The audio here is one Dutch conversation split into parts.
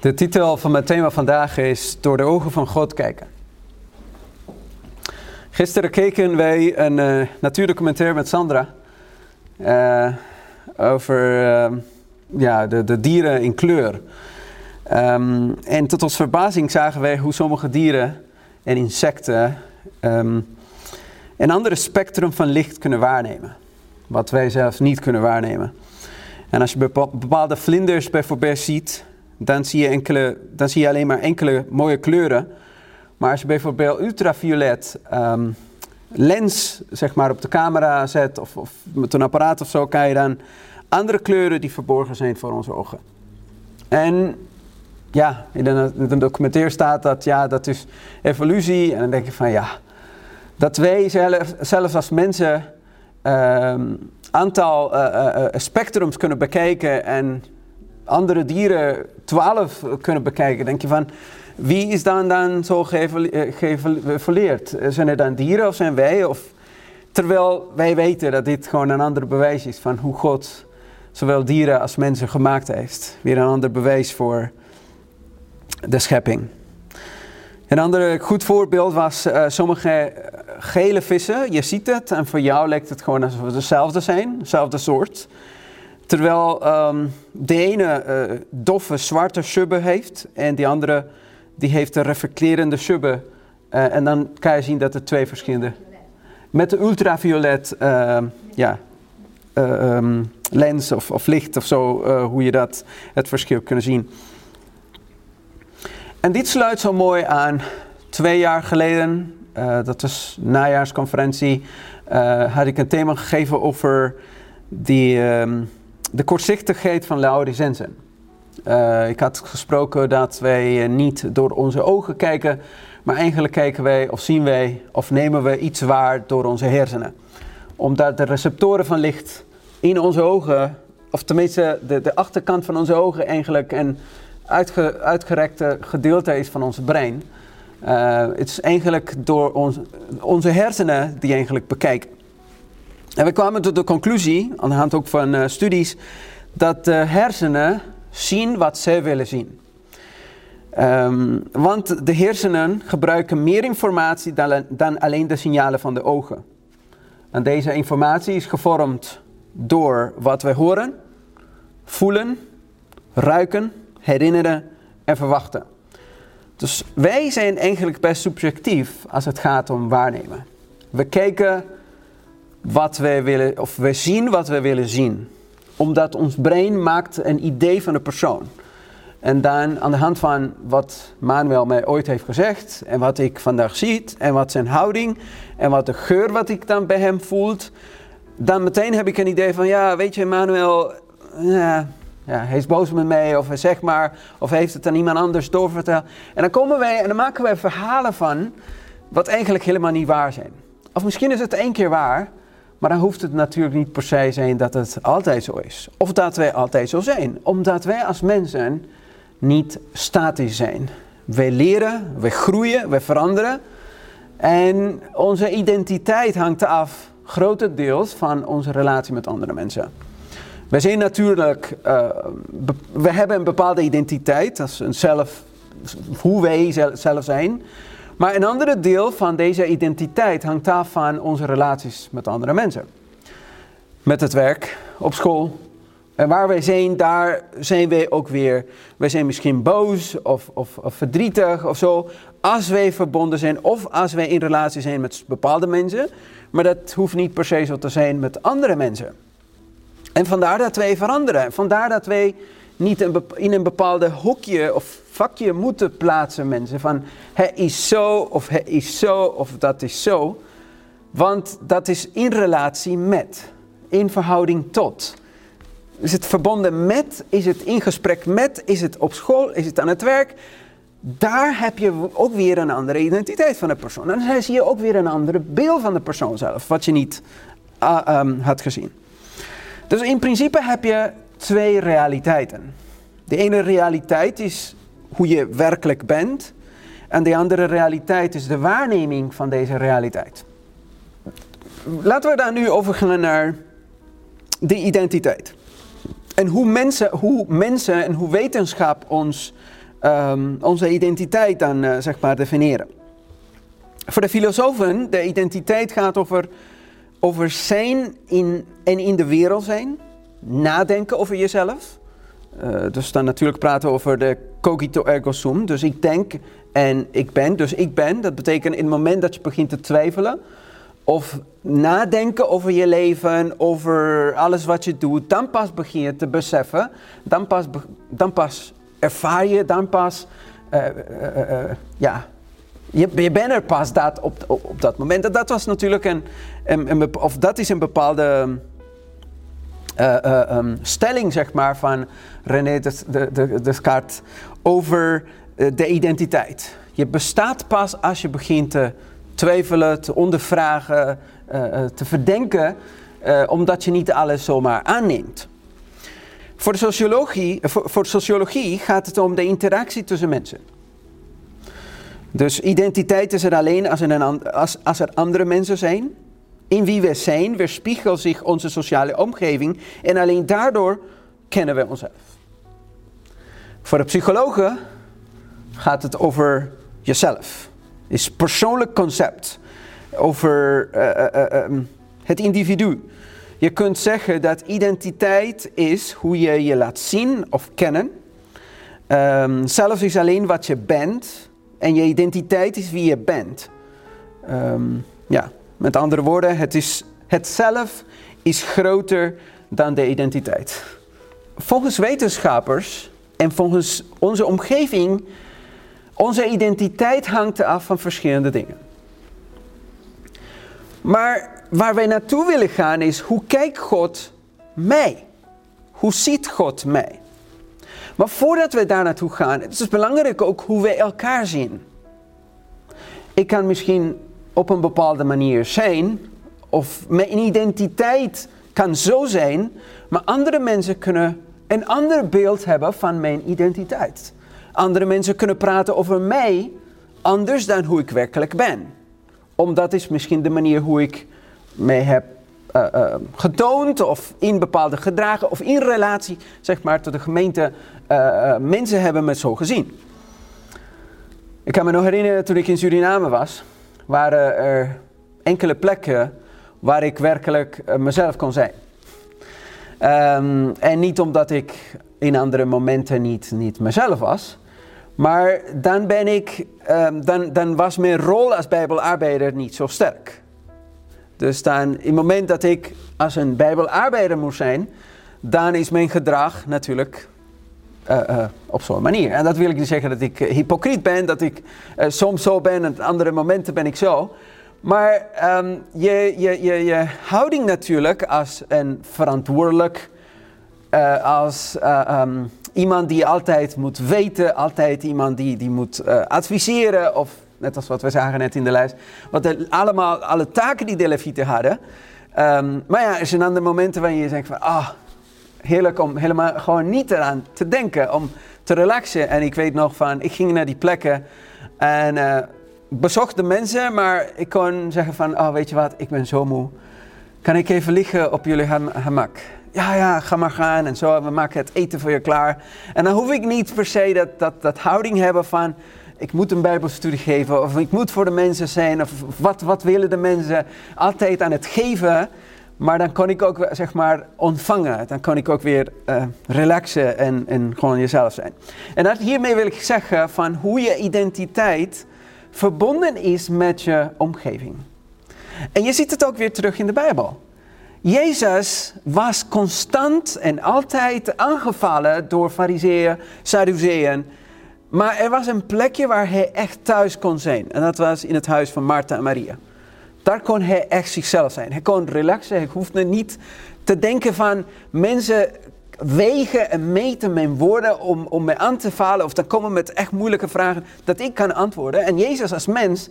De titel van mijn thema vandaag is Door de ogen van God kijken. Gisteren keken wij een uh, met Sandra uh, over uh, ja, de, de, dieren in kleur. Um, en tot ons verbazing zagen wij hoe sommige dieren en insecten um, een andere spectrum van licht kunnen waarnemen. Wat wij zelfs niet kunnen waarnemen. En als je bepaalde vlinders bijvoorbeeld ziet, dan zie je, enkele, dan zie je alleen maar enkele mooie kleuren. Maar als je bijvoorbeeld ultraviolet um, lens zeg maar, op de camera zet of, of, met een apparaat of zo, kan je dan andere kleuren die verborgen zijn voor onze ogen. En ja, in de documentaire staat dat ja, dat is evolutie. En dan denk je van ja, dat wij zelf, zelfs als mensen um, aantal uh, uh, spectrums kunnen bekijken en andere dieren 12 kunnen bekijken, denk je van wie is dan, dan zo geëvolueerd? Zijn er dan dieren of zijn wij? Of, terwijl wij weten dat dit gewoon een ander bewijs is van hoe God zowel dieren als mensen gemaakt heeft. Weer een ander bewijs voor de schepping. Een ander goed voorbeeld was uh, sommige gele vissen. Je ziet het en voor jou lijkt het gewoon alsof het dezelfde zijn, dezelfde soort. Terwijl um, de ene uh, doffe zwarte subbe heeft en die andere die heeft een reflecterende subbe. Uh, en dan kan je zien dat er twee verschillende... Met de ultraviolet uh, ja, um, lens of, of, licht of zo, hoe je dat, het verschil kunnen zien. En dit sluit zo mooi aan twee jaar geleden, dat was najaarsconferentie, had ik een thema gegeven over die... de kortzichtigheid van Laodicensen. Uh, ik had gesproken dat wij eh, niet door onze ogen kijken, maar eigenlijk kijken wij of zien wij of nemen we iets waar door onze hersenen. Omdat de receptoren van licht in onze ogen, of tenminste de, de achterkant van onze ogen eigenlijk een uitge, uitgerekte gedeelte is van ons brein. Uh, het is eigenlijk door ons, onze hersenen die eigenlijk bekijken. En we kwamen tot de conclusie, aan de hand ook van uh, studies, dat de hersenen zien wat zij willen zien. Um, want de hersenen gebruiken meer informatie dan, dan alleen de signalen van de ogen. En deze informatie is gevormd door wat wij horen, voelen, ruiken, herinneren en verwachten. Dus wij zijn eigenlijk best subjectief als het gaat om waarnemen. We kijken wat wij willen, of we zien wat we willen zien. Omdat ons brein maakt een idee van de persoon. En dan aan de hand van wat Manuel mij ooit heeft gezegd en wat ik vandaag zie en wat zijn houding en wat de geur wat ik dan bij hem voelt, dan meteen heb ik een idee van ja, weet je Manuel, ja, ja, hij is boos met mij of zeg maar, of heeft het aan iemand anders doorverteld. En dan komen wij en dan maken wij verhalen van wat eigenlijk helemaal niet waar zijn. Of misschien is het één keer waar, maar dan hoeft het natuurlijk niet per se zijn dat het altijd zo is. Of dat wij altijd zo zijn. Omdat wij als mensen niet statisch zijn. Wij leren, wij groeien, wij veranderen. En onze identiteit hangt af grotendeels van onze relatie met andere mensen. Wij zijn natuurlijk, uh, we hebben een bepaalde identiteit, dat is een zelf, hoe wij zelf zijn. Maar een andere deel van deze identiteit hangt af van onze relaties met andere mensen. Met het werk, op school. En waar wij zijn, daar zijn wij ook weer. Wij zijn misschien boos of, of, of verdrietig of zo. Als wij verbonden zijn of als wij in relatie zijn met bepaalde mensen. Maar dat hoeft niet per se zo te zijn met andere mensen. En vandaar dat wij veranderen. Vandaar dat wij niet in een bepaalde hoekje of vakje moeten plaatsen, mensen. Van hij is zo of hij is zo of dat is zo. Want dat is in relatie met, in verhouding tot. Is het verbonden met, is het in gesprek met, is het op school, is het aan het werk. Daar heb je ook weer een andere identiteit van de persoon. En dan zie je ook weer een andere beeld van de persoon zelf, wat je niet uh, um, had gezien. Dus in principe heb je twee realiteiten. De ene realiteit is hoe je werkelijk bent. En de andere realiteit is de waarneming van deze realiteit. Laten we dan nu overgaan naar de identiteit. En hoe mensen, hoe mensen en hoe wetenschap ons ehm, onze identiteit dan eh, zeg maar definiëren. Voor de filosofen, de identiteit gaat over, over zijn in, en in de wereld zijn, nadenken over jezelf. Uh, dus dan natuurlijk praten over de cogito ergo sum. Dus ik denk en ik ben. Dus ik ben, dat betekent in het moment dat je begint te twijfelen of nadenken over je leven, over alles wat je doet, dan pas begin je te beseffen, dan pas, dan pas ervaar je, dan pas, uh, uh, ja, je, je bent er pas dat op, op, dat moment. Dat, was natuurlijk een, een, of dat is een bepaalde um, stelling, zeg maar, van René Descartes over de identiteit. Je bestaat pas als je begint te twijfelen, te ondervragen, te verdenken, omdat je niet alles zomaar aanneemt. Voor de sociologie, voor, voor sociologie gaat het om de interactie tussen mensen. Dus identiteit is er alleen als er, een, als, als er andere mensen zijn. In wie we zijn weerspiegelt zich onze sociale omgeving en alleen daardoor kennen we onszelf. Voor de psychologen gaat het over jezelf is persoonlijk concept over uh, uh, het individu. Je kunt zeggen dat identiteit is hoe je je laat zien of kennen. Um, zelf is alleen wat je bent en je identiteit is wie je bent. Um, ja, met andere woorden, het, is, het zelf is groter dan de identiteit. Volgens wetenschappers en volgens onze omgeving onze identiteit hangt af van verschillende dingen. Maar waar wij naartoe willen gaan is, hoe kijkt God mij? Hoe ziet God mij? Maar voordat we daar naartoe gaan, het is belangrijk ook hoe wij elkaar zien. Ik kan misschien op een bepaalde manier zijn, of mijn identiteit kan zo zijn, maar andere mensen kunnen een ander beeld hebben van mijn identiteit. Andere mensen kunnen praten over mij anders dan hoe ik werkelijk ben. Omdat is misschien de manier hoe ik mij heb uh, uh, getoond of in bepaalde gedragen of in relatie zeg maar tot de gemeente uh, mensen hebben me zo gezien. Ik kan me nog herinneren toen ik in Suriname was, waren er enkele plekken waar ik werkelijk mezelf kon zijn. Um, en niet omdat ik in andere momenten niet, niet mezelf was, maar dan, ben ik, um, dan, dan was mijn rol als bijbelarbeider niet zo sterk. Dus dan, in het moment dat ik als een bijbelarbeider moest zijn, dan is mijn gedrag natuurlijk uh, uh, op zo'n manier. En dat wil ik niet zeggen dat ik uh, hypocriet ben, dat ik soms zo ben en andere momenten ben ik zo. Maar um, je, je, je, je houding natuurlijk als een verantwoordelijk, als um, iemand die altijd moet weten, altijd iemand die, die moet adviseren, of net als wat we zagen net in de lijst, wat allemaal, alle taken die de levieten hadden. Um, maar ja, er zijn andere momenten waarin je denkt van, ah, heerlijk om helemaal gewoon niet eraan te denken, om te relaxen. En ik weet nog van, ik ging naar die plekken en uh, bezocht de mensen, maar ik kon zeggen van, oh weet je wat, ik ben zo moe. Kan ik even liggen op jullie gemak? ja, ja, ga maar gaan en zo, we maken het eten voor je klaar. En dan hoef ik niet per se dat, dat, dat houding hebben van, ik moet een bijbelstudie geven of ik moet voor de mensen zijn of wat, wat willen de mensen altijd aan het geven. Maar dan kon ik ook zeg maar ontvangen. Dan kon ik ook weer uh, relaxen en, en gewoon jezelf zijn. En dat, hiermee wil ik zeggen van hoe je identiteit verbonden is met je omgeving. En je ziet het ook weer terug in de Bijbel. Jezus was constant en altijd aangevallen door fariseeën, Sadduceeën. Maar er was een plekje waar hij echt thuis kon zijn. En dat was in het huis van Martha en Maria. Daar kon hij echt zichzelf zijn. Hij kon relaxen. Hij hoefde niet te denken van mensen wegen en meten mijn woorden om, om mij aan te vallen. Of dan komen met echt moeilijke vragen dat ik kan antwoorden. En Jezus als mens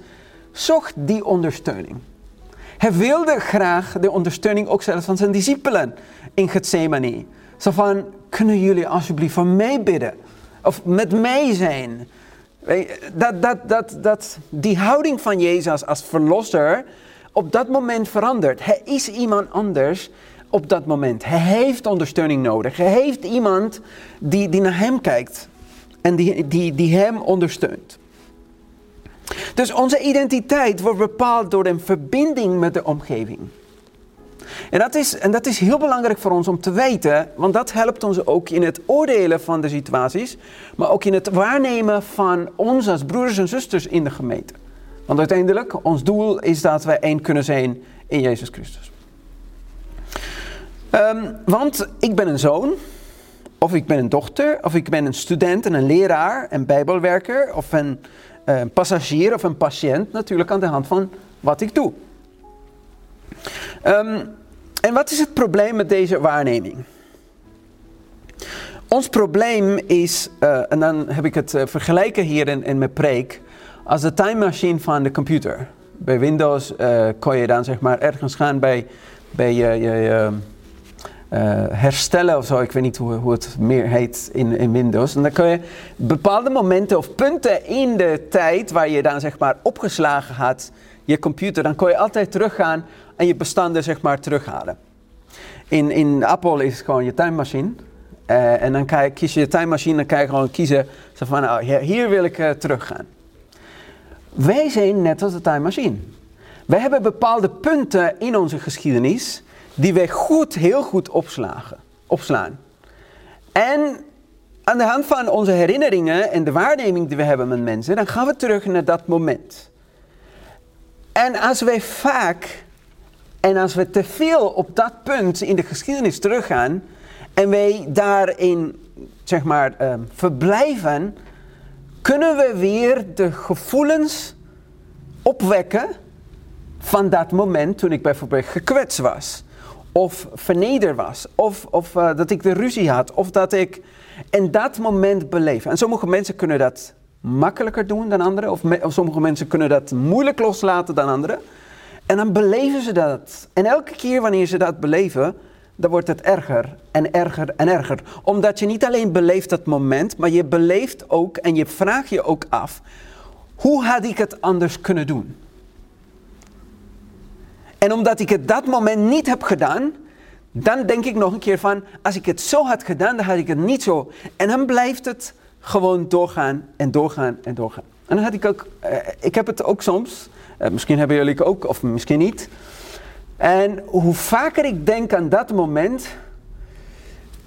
zocht die ondersteuning. Hij wilde graag de ondersteuning ook zelfs van zijn discipelen in Gethsemane. Zo van, kunnen jullie alsjeblieft voor mij bidden? Of met mij zijn? Dat, dat, dat, dat, die houding van Jezus als verlosser op dat moment verandert. Hij is iemand anders op dat moment. Hij heeft ondersteuning nodig. Hij heeft iemand die, die naar hem kijkt. en die, die, die Hem ondersteunt. Dus onze identiteit wordt bepaald door een verbinding met de omgeving. En dat, is, en dat is heel belangrijk voor ons om te weten, want dat helpt ons ook in het oordelen van de situaties, maar ook in het waarnemen van ons als broeders en zusters in de gemeente. Want uiteindelijk, ons doel is dat wij één kunnen zijn in Jezus Christus. Ehm, want ik ben een zoon, of ik ben een dochter, of ik ben een student en een leraar, een bijbelwerker, of een, een passagier of een patiënt, natuurlijk aan de hand van wat ik doe. Um, en wat is het probleem met deze waarneming? Ons probleem is, uh, en dan heb ik het uh, vergelijken hier in, in mijn preek, als de time machine van de computer. Bij Windows uh, kon je dan zeg maar ergens gaan bij, bij je, je herstellen of zo. Ik weet niet hoe, hoe het meer heet in, in Windows. En dan kun je bepaalde momenten of punten in de tijd waar je dan zeg maar opgeslagen had, je computer, dan kon je altijd teruggaan en je bestanden zeg maar terughalen. In, in Apple is het gewoon je tijdmachine. Uh, en dan je, kies je je tijdmachine, dan kan je gewoon kiezen zo van, oh, hier wil ik uh, teruggaan. Wij zijn net als de tijdmachine. Wij hebben bepaalde punten in onze geschiedenis die wij goed, heel goed opslagen, opslaan. En aan de hand van onze herinneringen en de waarneming die we hebben met mensen, dan gaan we terug naar dat moment. En als wij vaak en als we te veel op dat punt in de geschiedenis teruggaan en wij daarin, zeg maar, uh, verblijven, kunnen we weer de gevoelens opwekken van dat moment toen ik bijvoorbeeld gekwetst was. Of vernederd was. Of, of uh, dat ik de ruzie had. Of dat ik in dat moment beleef. En sommige mensen kunnen dat makkelijker doen dan anderen. Of, of sommige mensen kunnen dat moeilijk loslaten dan anderen. En dan beleven ze dat. En elke keer wanneer ze dat beleven, dan wordt het erger en erger en erger. Omdat je niet alleen beleeft dat moment, maar je beleeft ook en je vraagt je ook af: hoe had ik het anders kunnen doen? En omdat ik het dat moment niet heb gedaan, dan denk ik nog een keer van: als ik het zo had gedaan, dan had ik het niet zo. En dan blijft het gewoon doorgaan en doorgaan en doorgaan. En dan had ik ook, uh, ik heb het ook soms misschien hebben jullie ook, of misschien niet. En hoe vaker ik denk aan dat moment,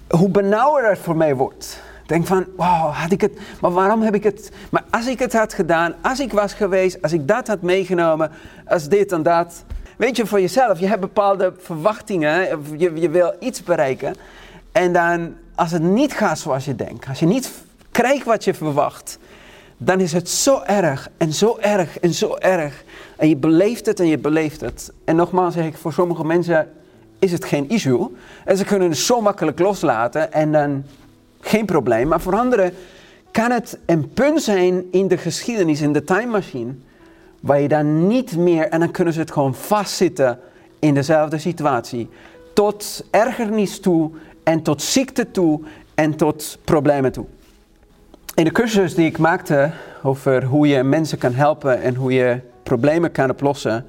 hoe benauwder het voor mij wordt. Denk van, wow, had ik het, maar waarom heb ik het, maar als ik het had gedaan, als ik was geweest, als ik dat had meegenomen, als dit en dat. Weet je, voor jezelf, je hebt bepaalde verwachtingen, je, je wil iets bereiken. En dan, als het niet gaat zoals je denkt, als je niet krijgt wat je verwacht, dan is het zo erg en zo erg en zo erg. En je beleeft het en je beleeft het. En nogmaals zeg ik, voor sommige mensen is het geen issue. En ze kunnen het zo makkelijk loslaten en dan geen probleem. Maar voor anderen kan het een punt zijn in de geschiedenis, in de time machine, waar je dan niet meer, en dan kunnen ze het gewoon vastzitten in dezelfde situatie. Tot ergernis toe en tot ziekte toe en tot problemen toe. In de cursus die ik maakte over hoe je mensen kan helpen en hoe je problemen kan oplossen,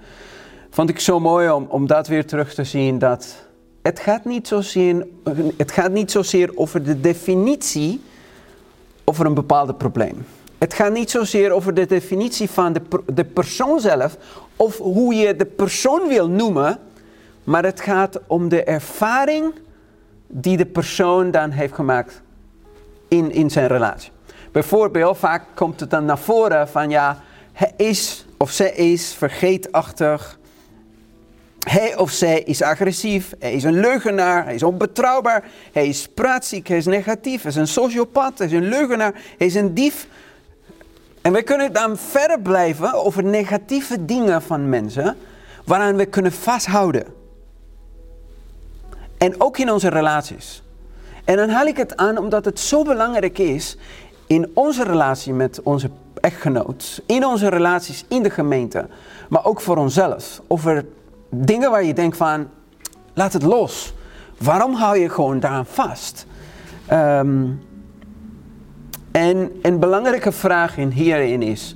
vond ik zo mooi om, om dat weer terug te zien. Dat het gaat, niet zozeer, het gaat niet zozeer over de definitie over een bepaald probleem. Het gaat niet zozeer over de definitie van de, de persoon zelf of hoe je de persoon wil noemen, maar het gaat om de ervaring die de persoon dan heeft gemaakt in, in zijn relatie. Bijvoorbeeld, vaak komt het dan naar voren van ja, hij is of zij is vergeetachtig. Hij of zij is agressief, hij is een leugenaar, hij is onbetrouwbaar, hij is praatziek, hij is negatief, hij is een sociopaat, hij is een leugenaar, hij is een dief. En we kunnen dan verder blijven over negatieve dingen van mensen waaraan we kunnen vasthouden. En ook in onze relaties. En dan haal ik het aan omdat het zo belangrijk is in onze relatie met onze echtgenoot, in onze relaties in de gemeente, maar ook voor onszelf. Over dingen waar je denkt van, laat het los. Waarom hou je gewoon daaraan vast? Um, en een belangrijke vraag in hierin is,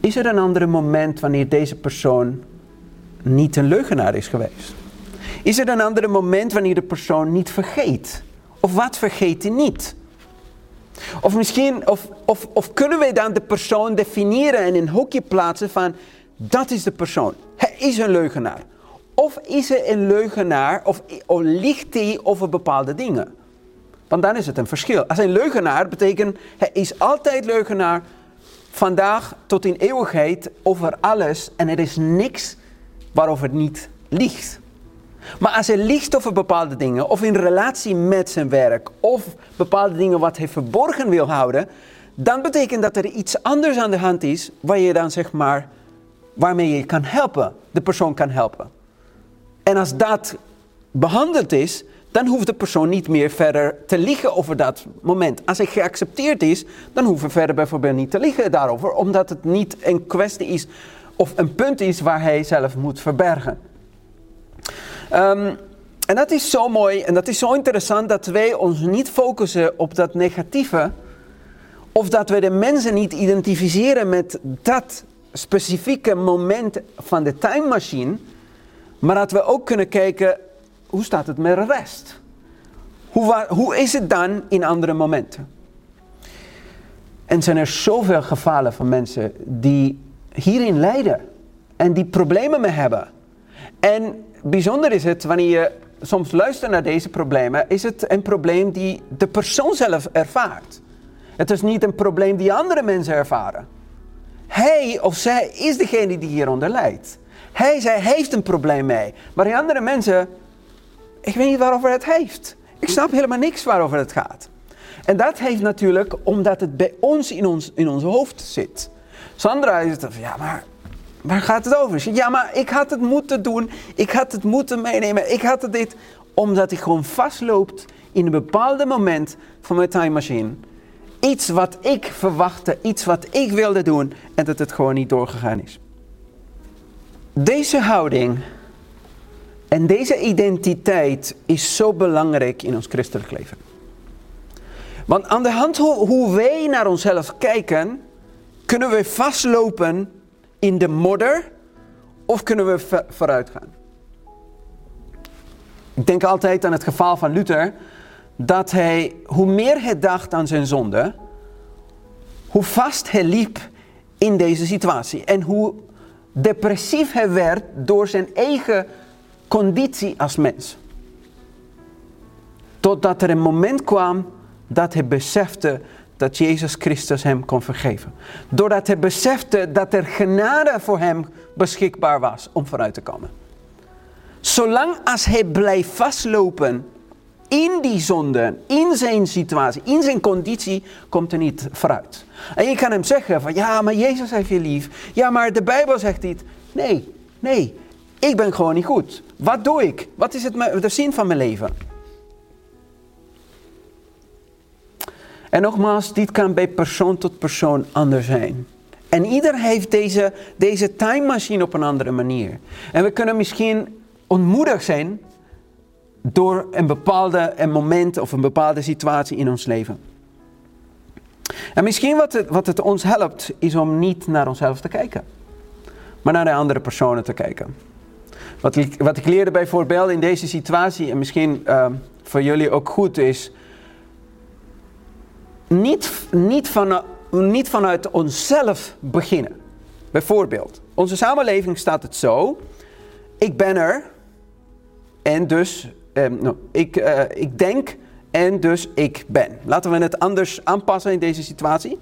is er een ander moment wanneer deze persoon niet een leugenaar is geweest? Is er een ander moment wanneer de persoon niet vergeet? Of wat vergeet hij niet? Of misschien, of, of, of kunnen wij dan de persoon definiëren en in een hokje plaatsen van, dat is de persoon. Hij is een leugenaar. Of is hij een leugenaar, of, of liegt hij over bepaalde dingen? Want dan is het een verschil. Als een leugenaar betekent, hij is altijd leugenaar, vandaag tot in eeuwigheid, over alles. En er is niks waarover het niet liegt. Maar als hij liegt over bepaalde dingen, of in relatie met zijn werk, of bepaalde dingen wat hij verborgen wil houden, dan betekent dat er iets anders aan de hand is waar je dan zeg maar, waarmee je kan helpen, de persoon kan helpen. En als dat behandeld is, dan hoeft de persoon niet meer verder te liegen over dat moment. Als hij geaccepteerd is, dan hoeven we verder bijvoorbeeld niet te liegen daarover, omdat het niet een kwestie is of een punt is waar hij zelf moet verbergen. Um, en dat is zo mooi en dat is zo interessant dat wij ons niet focussen op dat negatieve, of dat we de mensen niet identificeren met dat specifieke moment van de time machine, maar dat we ook kunnen kijken, hoe staat het met de rest? Hoe, hoe is het dan in andere momenten? En zijn er zoveel gevallen van mensen die hierin lijden en die problemen mee hebben. En bijzonder is het wanneer je soms luistert naar deze problemen, is het een probleem die de persoon zelf ervaart. Het is niet een probleem die andere mensen ervaren. Hij of zij is degene die hieronder lijdt. Hij, zij heeft een probleem mee. Maar die andere mensen, ik weet niet waarover het heeft. Ik snap helemaal niks waarover het gaat. En dat heeft natuurlijk omdat het bij ons in ons, in ons hoofd zit. Sandra is het ja, maar waar gaat het over? Ja, maar ik had het moeten doen. Ik had het moeten meenemen. Ik had het dit. Omdat ik gewoon vastloopt in een bepaald moment van mijn time machine. Iets wat ik verwachtte, iets wat ik wilde doen en dat het gewoon niet doorgegaan is. Deze houding en deze identiteit is zo belangrijk in ons christelijk leven. Want aan de hand hoe, hoe wij naar onszelf kijken, kunnen we vastlopen in de modder of kunnen we vooruit gaan? Ik denk altijd aan het geval van Luther, dat hij, hoe meer hij dacht aan zijn zonde, hoe vast hij liep in deze situatie. En hoe depressief hij werd door zijn eigen conditie als mens. Totdat er een moment kwam dat hij besefte dat Jezus Christus hem kon vergeven. Doordat hij besefte dat er genade voor hem beschikbaar was om vooruit te komen. Zolang als hij blijft vastlopen in die zonde, in zijn situatie, in zijn conditie, komt er niet vooruit. En je kan hem zeggen van ja, maar Jezus heeft je lief. Ja, maar de Bijbel zegt dit. Nee, nee, ik ben gewoon niet goed. Wat doe ik? Wat is het, de zin van mijn leven? En nogmaals, dit kan bij persoon tot persoon anders zijn. En ieder heeft deze, deze time machine op een andere manier. En we kunnen misschien ontmoedigd zijn door een bepaalde een moment of een bepaalde situatie in ons leven. En misschien wat het, wat het ons helpt, is om niet naar onszelf te kijken, maar naar de andere personen te kijken. Wat ik, wat ik leerde bijvoorbeeld in deze situatie, en misschien uh, voor jullie ook goed is, niet, niet, van, niet vanuit onszelf beginnen. Bijvoorbeeld, onze samenleving staat het zo: ik ben er en dus um, no, ik, uh, ik denk en dus ik ben. Laten we het anders aanpassen in deze situatie.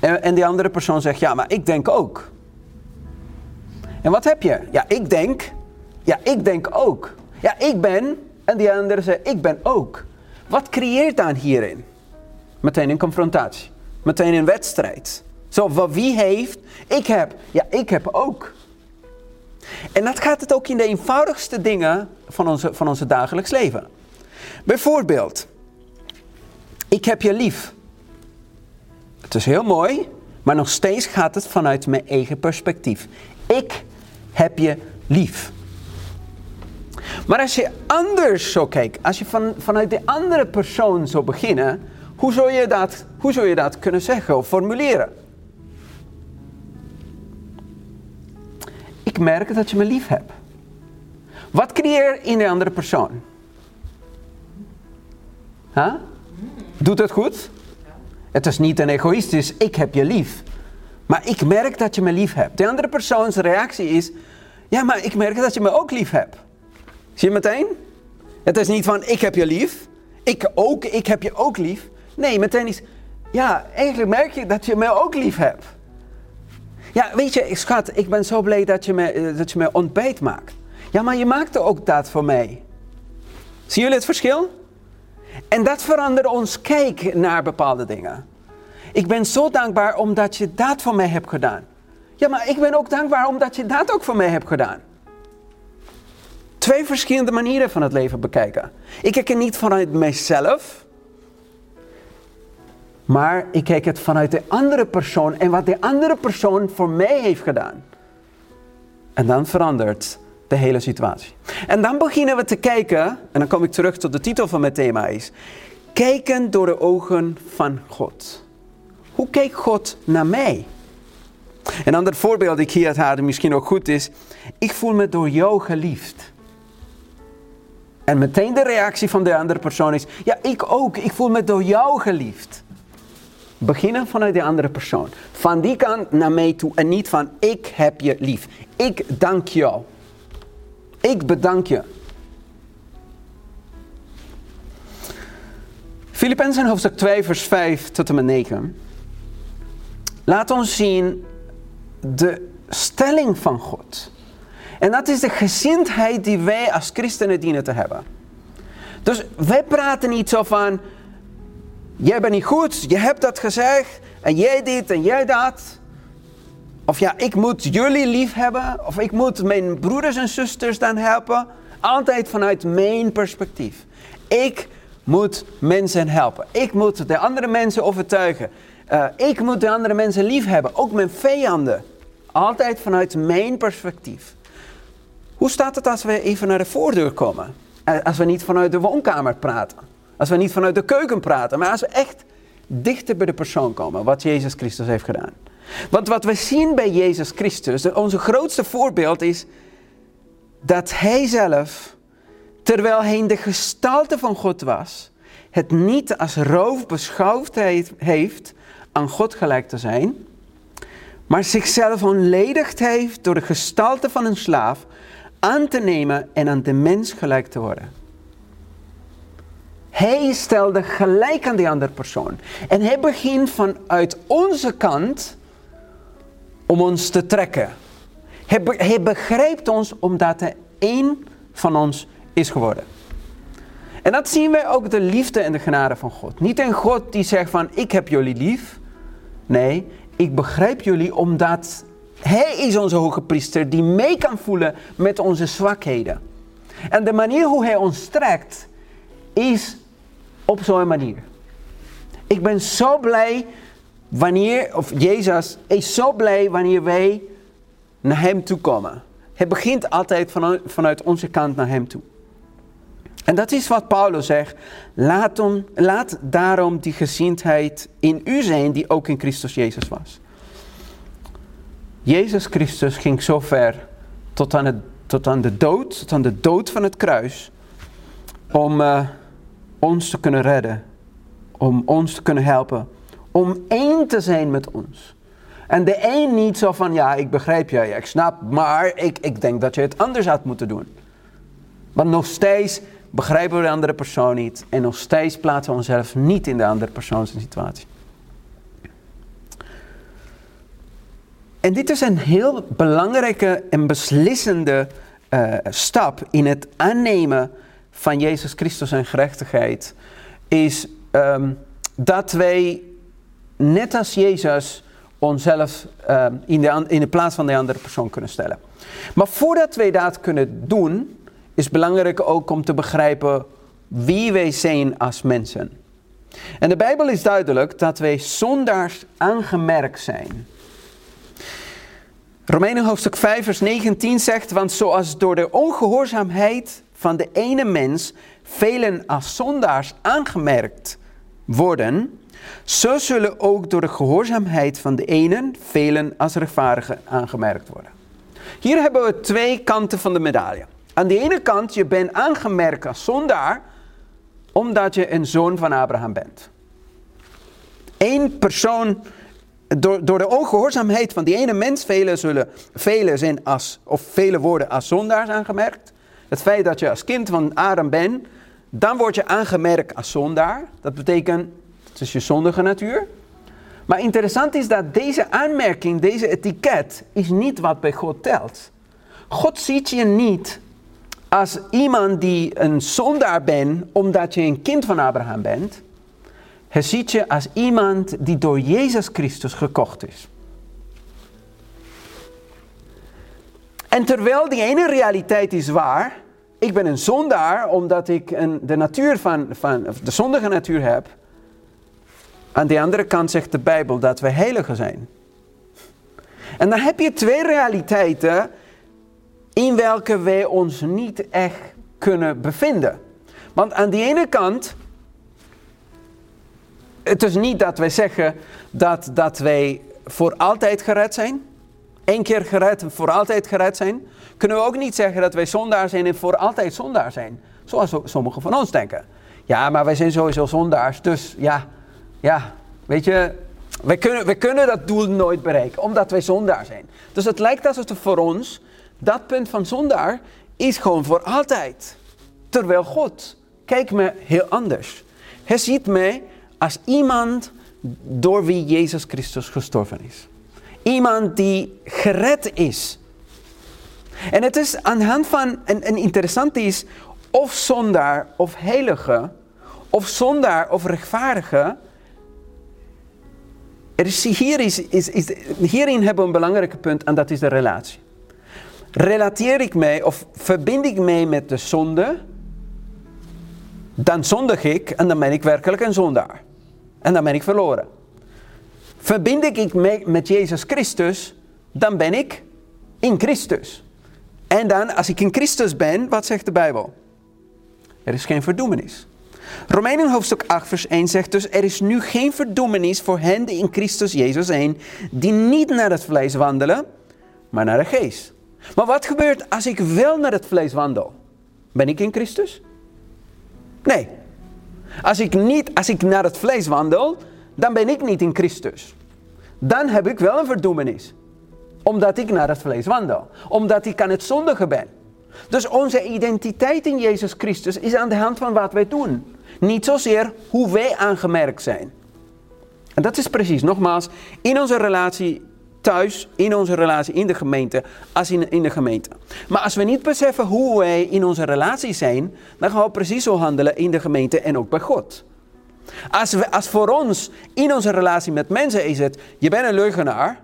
En, en die andere persoon zegt: ja, maar ik denk ook. En wat heb je? Ja, ik denk. Ja, ik denk ook. Ja, ik ben. En die andere zegt: ik ben ook. Wat creëert dan hierin? Meteen een confrontatie. Meteen een wedstrijd. Zo, wat wie heeft? Ik heb. Ja, ik heb ook. En dat gaat het ook in de eenvoudigste dingen van onze, van onze dagelijks leven. Bijvoorbeeld, ik heb je lief. Het is heel mooi, maar nog steeds gaat het vanuit mijn eigen perspectief. Ik heb je lief. Maar als je anders zo kijkt, als je van, vanuit de andere persoon zou beginnen, hoe zou je dat, hoe zou je dat kunnen zeggen of formuleren? Ik merk dat je me lief hebt. Wat creëer in de andere persoon? Huh? Doet het goed? Het is niet een egoïstisch, ik heb je lief. Maar ik merk dat je me lief hebt. De andere persoons reactie is, ja, maar ik merk dat je me ook lief hebt. Zie je meteen? Het is niet van, ik heb je lief. Ik ook, ik heb je ook lief. Nee, meteen is, ja, eigenlijk merk je dat je me ook lief hebt. Ja, weet je, schat, ik ben zo blij dat je me, eh, dat je me ontbijt maakt. Ja, maar je maakte ook dat voor mij. Zien jullie het verschil? En dat verandert ons kijk naar bepaalde dingen. Ik ben zo dankbaar omdat je dat voor mij hebt gedaan. Ja, maar ik ben ook dankbaar omdat je dat ook voor mij hebt gedaan. Twee verschillende manieren van het leven bekijken. Ik kijk het niet vanuit mijzelf, maar ik kijk het vanuit de andere persoon en wat de andere persoon voor mij heeft gedaan. En dan verandert de hele situatie. En dan beginnen we te kijken, en dan kom ik terug tot de titel van mijn thema is, kijken door de ogen van God. Hoe kijkt God naar mij? Een ander voorbeeld dat ik hier had, misschien ook goed is, ik voel me door jou geliefd. En meteen de reactie van de andere persoon is, ja ik ook, ik voel me door jou geliefd. Beginnen vanuit de andere persoon. Van die kant naar mij toe en niet van ik heb je lief. Ik dank jou. Ik bedank je. Filippenzen hoofdstuk 2 vers 5 tot en met 9. Laat ons zien de stelling van God. En dat is de gezindheid die wij als christenen dienen te hebben. Dus wij praten niet zo van, jij bent niet goed, je hebt dat gezegd, en jij dit en jij dat. Of ja, ik moet jullie lief hebben, of ik moet mijn broeders en zusters dan helpen. Altijd vanuit mijn perspectief. Ik moet mensen helpen. Ik moet de andere mensen overtuigen. Uh, ik moet de andere mensen lief hebben, ook mijn vijanden. Altijd vanuit mijn perspectief. Hoe staat het als we even naar de voordeur komen? Eh, als we niet vanuit de woonkamer praten. Als we niet vanuit de keuken praten. Maar als we echt dichter bij de persoon komen. Wat Jezus Christus heeft gedaan. Want wat we zien bij Jezus Christus. Onze grootste voorbeeld is. Dat hij zelf. Terwijl hij in de gestalte van God was. Het niet als roof beschouwd heeft aan God gelijk te zijn, maar zichzelf ontledigd heeft door de gestalte van een slaaf aan te nemen en aan de mens gelijk te worden. Hij stelde gelijk aan die andere persoon. En hij begint vanuit onze kant om ons te trekken. Hij, begrijpt ons omdat hij één van ons is geworden. En dat zien wij ook de liefde en de genade van God. Niet een God die zegt van ik heb jullie lief. Nee, ik begrijp jullie omdat Hij is onze hoge priester die mee kan voelen met onze zwakheden. En de manier hoe Hij ons trekt is op zo'n manier. Ik ben zo blij wanneer, of Jezus is zo blij wanneer wij naar Hem toe komen. Het begint altijd vanuit, vanuit onze kant naar Hem toe. En dat is wat Paulus zegt. Laat, om, laat daarom die gezindheid in u zijn die ook in Christus Jezus was. Jezus Christus ging zo ver tot aan, het, tot aan de dood, tot aan de dood van het kruis, om uh, ons te kunnen redden, om ons te kunnen helpen, om één te zijn met ons. En de een niet zo van, ja, ik begrijp je, ik snap, maar ik, ik denk dat je het anders had moeten doen. Want nog steeds begrijpen we de andere persoon niet en nog steeds plaatsen we onszelf niet in de andere persoons situatie. En dit is een heel belangrijke en beslissende uh, stap in het aannemen van Jezus Christus en gerechtigheid. Is um, dat wij, net als Jezus, onszelf um, in, de, in de plaats van de andere persoon kunnen stellen. Maar voordat wij dat kunnen doen, is belangrijk ook om te begrijpen wie wij zijn als mensen. En de Bijbel is duidelijk dat wij zondaars aangemerkt zijn. Romeinen hoofdstuk 5 vers 19 zegt, want zoals door de ongehoorzaamheid van de ene mens velen als zondaars aangemerkt worden, zo zullen ook door de gehoorzaamheid van de ene velen als rechtvaardigen aangemerkt worden. Hier hebben we twee kanten van de medaille. Aan de ene kant, je bent aangemerkt als zondaar, omdat je een zoon van Abraham bent. één persoon, door, door de ongehoorzaamheid van die ene mens, velen zullen, velen zijn als, of vele worden als zondaars aangemerkt. Het feit dat je als kind van Adam bent, dan word je aangemerkt als zondaar. Dat betekent, het is je zondige natuur. Maar interessant is dat deze aanmerking, deze etiket, is niet wat bij God telt. God ziet je niet als iemand die een zondaar bent omdat je een kind van Abraham bent. Hij ziet je als iemand die door Jezus Christus gekocht is. En terwijl die ene realiteit is waar, ik ben een zondaar omdat ik een, de natuur van, van de zondige natuur heb. Aan de andere kant zegt de Bijbel dat we heiligen zijn. En dan heb je twee realiteiten in welke wij ons niet echt kunnen bevinden. Want aan de ene kant, het is niet dat wij zeggen dat, dat wij voor altijd gered zijn. Eén keer gered en voor altijd gered zijn. Kunnen we ook niet zeggen dat wij zondaar zijn en voor altijd zondaar zijn. Zoals sommigen van ons denken. Ja, maar wij zijn sowieso zondaars, dus ja, ja, weet je, wij kunnen, wij kunnen dat doel nooit bereiken, omdat wij zondaar zijn. Dus het lijkt alsof voor ons dat punt van zondaar is gewoon voor altijd. Terwijl God kijkt me heel anders. Hij ziet mij als iemand door wie Jezus Christus gestorven is. Iemand die gered is. En het is aan de hand van, en, interessant is, of zondaar of heilige, of zondaar of rechtvaardige. Er is, hier is, is, hierin hebben we een belangrijk punt en dat is de relatie relateer ik mij of verbind ik mij met de zonde, dan zondig ik en dan ben ik werkelijk een zondaar. En dan ben ik verloren. Verbind ik mij met Jezus Christus, dan ben ik in Christus. En dan, als ik in Christus ben, wat zegt de Bijbel? Er is geen verdoemenis. Romeinen hoofdstuk 8 vers 1 zegt dus, er is nu geen verdoemenis voor hen die in Christus Jezus zijn, die niet naar het vlees wandelen, maar naar de geest. Maar wat gebeurt als ik wel naar het vlees wandel? Ben ik in Christus? Nee. Als ik, niet, als ik naar het vlees wandel, dan ben ik niet in Christus. Dan heb ik wel een verdoemenis. Omdat ik naar het vlees wandel. Omdat ik aan het zondigen ben. Dus onze identiteit in Jezus Christus is aan de hand van wat wij doen. Niet zozeer hoe wij aangemerkt zijn. En dat is precies, nogmaals, in onze relatie thuis, in onze relatie, in de gemeente, als in, in de gemeente. Maar als we niet beseffen hoe wij in onze relatie zijn, dan gaan we precies zo handelen in de gemeente en ook bij God. Als, we, als voor ons in onze relatie met mensen is het, je bent een leugenaar,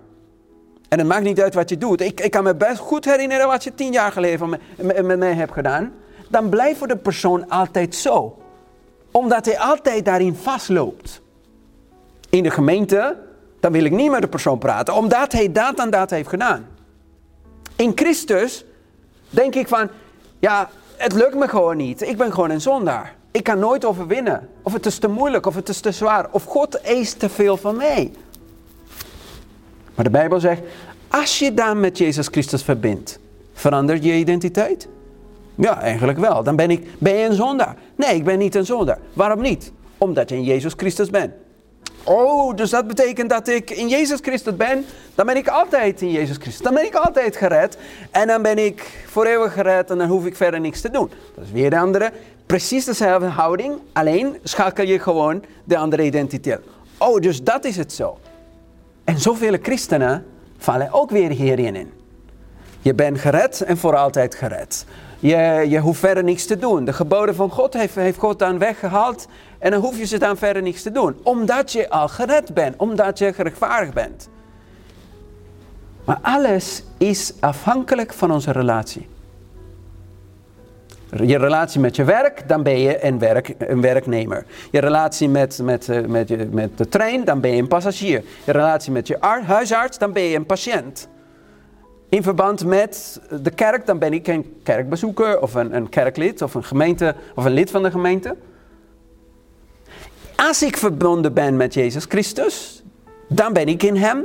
en het maakt niet uit wat je doet. Ik, ik kan me best goed herinneren wat je tien jaar geleden met, met, mij hebt gedaan. Dan blijft voor de persoon altijd zo. Omdat hij altijd daarin vastloopt. In de gemeente dan wil ik niet met de persoon praten, omdat hij dat en dat heeft gedaan. In Christus denk ik van, ja, het lukt me gewoon niet. Ik ben gewoon een zondaar. Ik kan nooit overwinnen. Of het is te moeilijk, of het is te zwaar, of God eist te veel van mij. Maar de Bijbel zegt, als je dan met Jezus Christus verbindt, verandert je identiteit? Ja, eigenlijk wel. Dan ben, ik, ben je een zondaar. Nee, ik ben niet een zondaar. Waarom niet? Omdat je in Jezus Christus bent. Oh, dus dat betekent dat ik in Jezus Christus ben. Dan ben ik altijd in Jezus Christus. Dan ben ik altijd gered. En dan ben ik voor eeuwig gered en dan hoef ik verder niks te doen. Dat is weer de andere. Precies dezelfde houding. Alleen schakel je gewoon de andere identiteit. Oh, dus dat is het zo. En zoveel christenen vallen ook weer hierin in. Je bent gered en voor altijd gered. Je, je hoeft verder niks te doen. De geboden van God heeft, heeft God dan weggehaald. En dan hoef je ze dan verder niks te doen. Omdat je al gered bent. Omdat je gerechtvaardigd bent. Maar alles is afhankelijk van onze relatie. Je relatie met je werk, dan ben je een, werk, een werknemer. Je relatie met, met, eh, met, met de trein, dan ben je een passagier. Je relatie met je huisarts, dan ben je een patiënt. In verband met de kerk, dan ben ik een kerkbezoeker of een, een kerklid of een gemeente of een lid van de gemeente. Als ik verbonden ben met Jezus Christus, dan ben ik in Hem,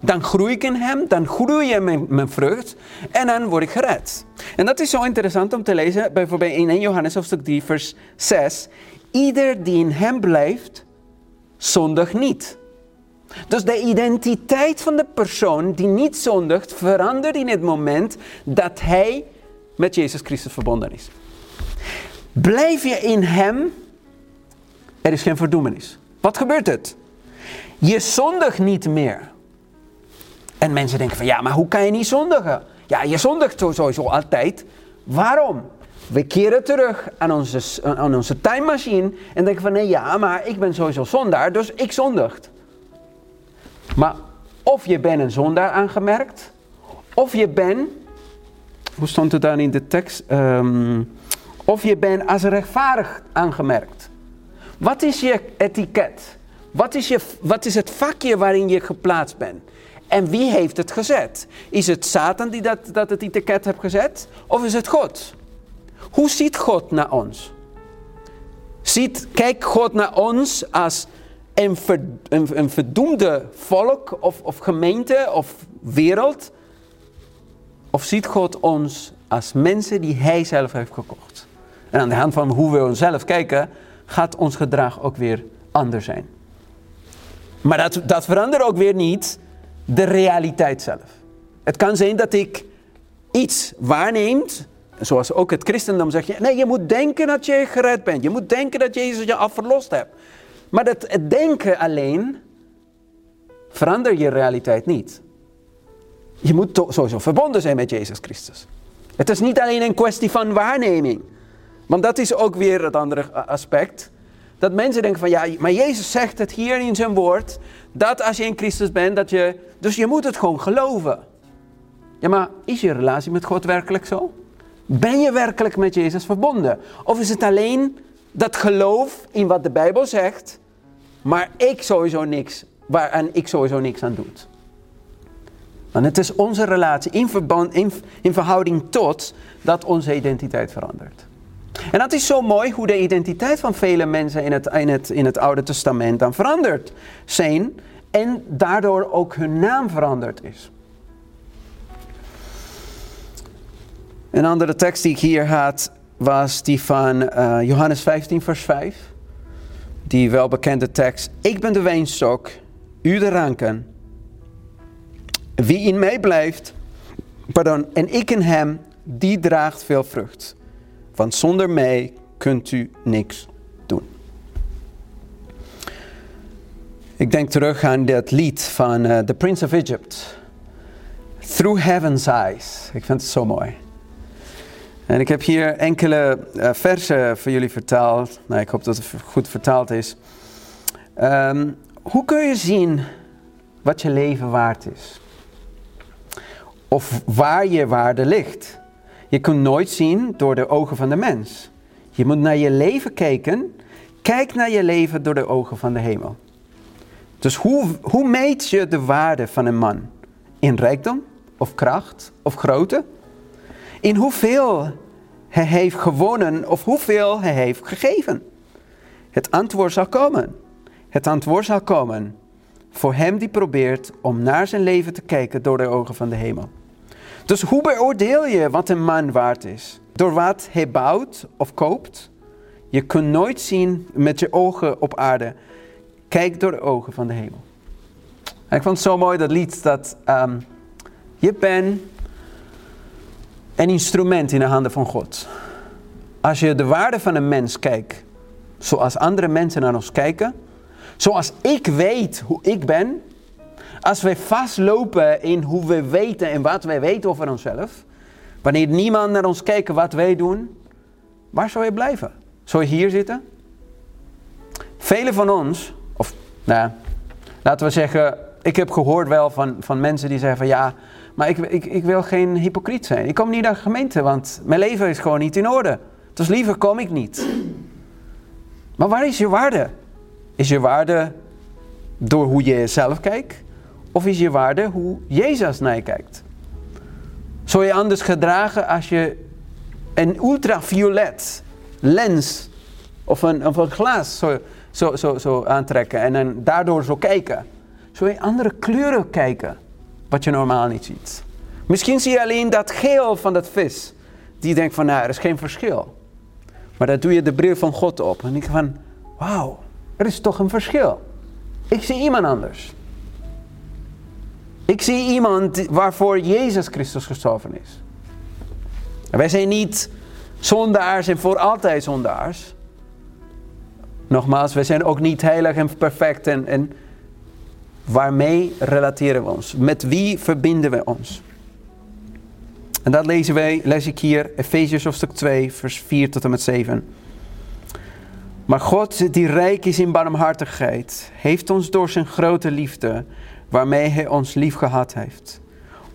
dan groei ik in Hem, dan groei je mijn, mijn vrucht en dan word ik gered. En dat is zo interessant om te lezen, bijvoorbeeld in 1 Johannes hoofdstuk 3 vers 6. Ieder die in Hem blijft, zondig niet. Dus de identiteit van de persoon die niet zondigt verandert in het moment dat hij met Jezus Christus verbonden is. Blijf je in Hem, er is geen verdoemenis. Wat gebeurt het? Je zondigt niet meer. En mensen denken van ja, maar hoe kan je niet zondigen? Ja, je zondigt sowieso altijd. Waarom? We keren terug aan onze, aan onze tijdmachine en denken van nee ja, maar ik ben sowieso zondaar, dus ik zondigt. Maar of je bent een zondaar aangemerkt, of je bent, hoe stond het dan in de tekst? Um, of je bent als rechtvaardig aangemerkt. Wat is je etiket? Wat is, je, wat is het vakje waarin je geplaatst bent? En wie heeft het gezet? Is het Satan die dat, dat het etiket heeft gezet? Of is het God? Hoe ziet God naar ons? Ziet, kijkt God naar ons als een, een, verdoemde volk of, of gemeente of wereld? Of ziet God ons als mensen die Hij zelf heeft gekocht? En aan de hand van hoe we onszelf kijken, gaat ons gedrag ook weer anders zijn. Maar dat, dat verandert ook weer niet de realiteit zelf. Het kan zijn dat ik iets waarneemt, zoals ook het christendom zegt, nee, je moet denken dat je gered bent. Je moet denken dat Jezus je al verlost hebt. Maar dat, het denken alleen verandert je realiteit niet. Je moet sowieso verbonden zijn met Jezus Christus. Het is niet alleen een kwestie van waarneming. Want dat is ook weer het andere aspect. Dat mensen denken van ja, maar Jezus zegt het hier in zijn woord. Dat als je in Christus bent, dat je. Dus je moet het gewoon geloven. Ja, maar is je relatie met God werkelijk zo? Ben je werkelijk met Jezus verbonden? Of is het alleen dat geloof in wat de Bijbel zegt, maar ik sowieso niks, waaraan ik sowieso niks aan doe? Want het is onze relatie in, verband, in, in verhouding tot dat onze identiteit verandert. En dat is zo mooi hoe de identiteit van vele mensen in het, in het, in het Oude Testament dan veranderd zijn en daardoor ook hun naam veranderd is. Een andere tekst die ik hier had was die van uh, Johannes 15, vers 5. Die welbekende tekst. Ik ben de wijnstok, u de ranken. Wie in mij blijft, pardon, en ik in hem, die draagt veel vrucht. Want zonder mij kunt u niks doen. Ik denk terug aan dat lied van uh, The Prince of Egypt. Through Heaven's Eyes. Ik vind het zo mooi. En ik heb hier enkele uh, versen voor jullie vertaald. Nou, ik hoop dat het goed vertaald is. Um, hoe kun je zien wat je leven waard is? Of waar je waarde ligt? Je kunt nooit zien door de ogen van de mens. Je moet naar je leven kijken. Kijk naar je leven door de ogen van de hemel. Dus hoe, hoe meet je de waarde van een man? In rijkdom, of kracht, of grootte? In hoeveel hij heeft gewonnen of hoeveel hij heeft gegeven? Het antwoord zal komen. Het antwoord zal komen voor hem die probeert om naar zijn leven te kijken door de ogen van de hemel. Dus hoe beoordeel je wat een man waard is? Door wat hij bouwt of koopt? Je kunt nooit zien met je ogen op aarde. Kijk door de ogen van de hemel. Ik vond het zo mooi dat lied dat um, je bent een instrument in de handen van God. Als je de waarde van een mens kijkt, zoals andere mensen naar ons kijken, zoals ik weet hoe ik ben, als wij vastlopen in hoe we weten en wat wij weten over onszelf, wanneer niemand naar ons kijkt wat wij doen, waar zou je blijven? Zou je hier zitten? Velen van ons, of nou, laten we zeggen, ik heb gehoord wel van, van mensen die zeggen van ja, maar ik, ik, ik wil geen hypocriet zijn. Ik kom niet naar de gemeente, want mijn leven is gewoon niet in orde. Dus liever kom ik niet. Maar waar is je waarde? Is je waarde door hoe je jezelf kijkt? Of is je waarde hoe Jezus naar je kijkt? Zou je anders gedragen als je een ultraviolet lens of een, of een glas zo, zo, zo, zo aantrekken en daardoor zo kijken? Zou je andere kleuren kijken, wat je normaal niet ziet? Misschien zie je alleen dat geel van dat vis. Die denkt van, nou, er is geen verschil. Maar dan doe je de bril van God op en denk van, wauw, er is toch een verschil. Ik zie iemand anders. Ik zie iemand waarvoor Jezus Christus gestorven is. Wij zijn niet zondaars en voor altijd zondaars. Nogmaals, wij zijn ook niet heilig en perfect. En, en waarmee relateren we ons? Met wie verbinden we ons? En dat lezen wij, lees ik hier, Efeziërs hoofdstuk 2, vers 4 tot en met 7. Maar God, die rijk is in barmhartigheid, heeft ons door zijn grote liefde, waarmee hij ons lief gehad heeft.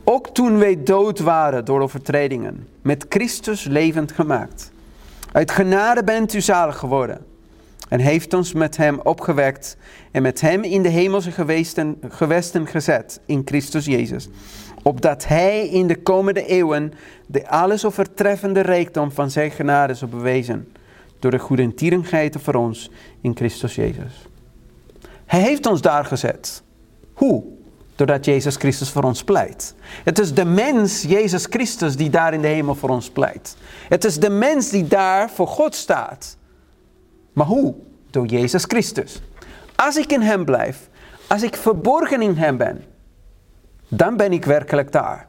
Ook toen wij dood waren door overtredingen, met Christus levend gemaakt. Uit genade bent u zalig geworden. En heeft ons met hem opgewekt en met hem in de hemelse gewesten, gewesten gezet, in Christus Jezus opdat Hij in de komende eeuwen de alles overtreffende rijkdom van Zijn genade zou bewezen, door de goedentierigheid voor ons in Christus Jezus. Hij heeft ons daar gezet. Hoe? Doordat Jezus Christus voor ons pleit. Het is de mens, Jezus Christus, die daar in de hemel voor ons pleit. Het is de mens die daar voor God staat. Maar hoe? Door Jezus Christus. Als ik in Hem blijf, als ik verborgen in Hem ben, dan ben ik werkelijk daar.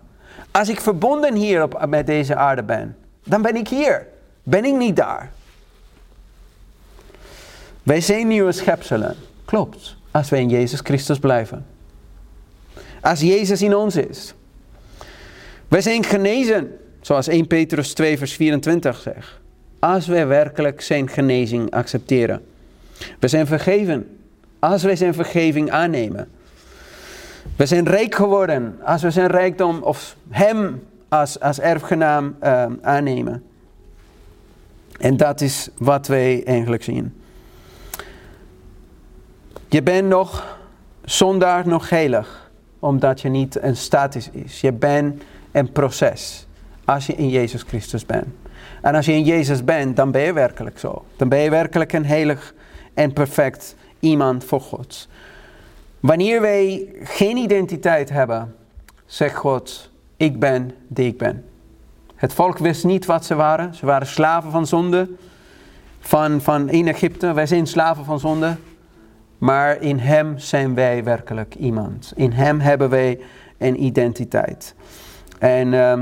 Als ik verbonden hier op, met deze aarde ben, dan ben ik hier. Ben ik niet daar. Wij zijn nieuwe schepselen. Klopt. Als wij in Jezus Christus blijven. Als Jezus in ons is. Wij zijn genezen. Zoals 1 Petrus 2 vers 24 zegt. Als wij werkelijk zijn genezing accepteren. We zijn vergeven. Als wij zijn vergeving aannemen. We zijn rijk geworden als we zijn rijkdom of hem als, als erfgenaam uh, aannemen. En dat is wat wij eigenlijk zien. Je bent nog zondaar, nog heilig, omdat je niet een status is. Je bent een proces als je in Jezus Christus bent. En als je in Jezus bent, dan ben je werkelijk zo. Dan ben je werkelijk een heilig en perfect iemand voor God. Wanneer wij geen identiteit hebben, zegt God, ik ben die ik ben. Het volk wist niet wat ze waren. Ze waren slaven van zonde. Van, van in Egypte, wij zijn slaven van zonde. Maar in Hem zijn wij werkelijk iemand. In Hem hebben wij een identiteit. En uh,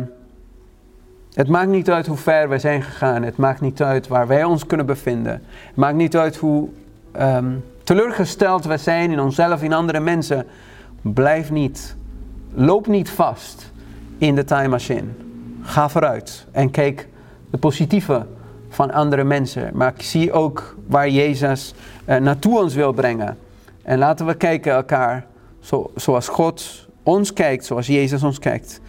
het maakt niet uit hoe ver wij zijn gegaan. Het maakt niet uit waar wij ons kunnen bevinden. Het maakt niet uit hoe um, teleurgesteld we zijn in onszelf, in andere mensen, blijf niet, loop niet vast in de time machine. Ga vooruit en kijk de positieve van andere mensen. Maar ik zie ook waar Jezus eh, naartoe ons wil brengen. En laten we kijken elkaar zo, zoals God ons kijkt, zoals Jezus ons kijkt.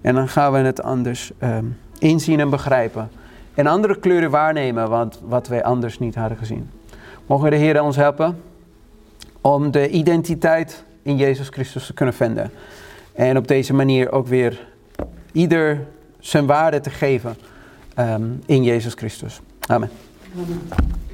En dan gaan we het anders um, inzien en begrijpen. En andere kleuren waarnemen, want wat wij anders niet hadden gezien. Mogen de Heer ons helpen om de identiteit in Jezus Christus te kunnen vinden. En op deze manier ook weer ieder zijn waarde te geven um, in Jezus Christus. Amen. Amen.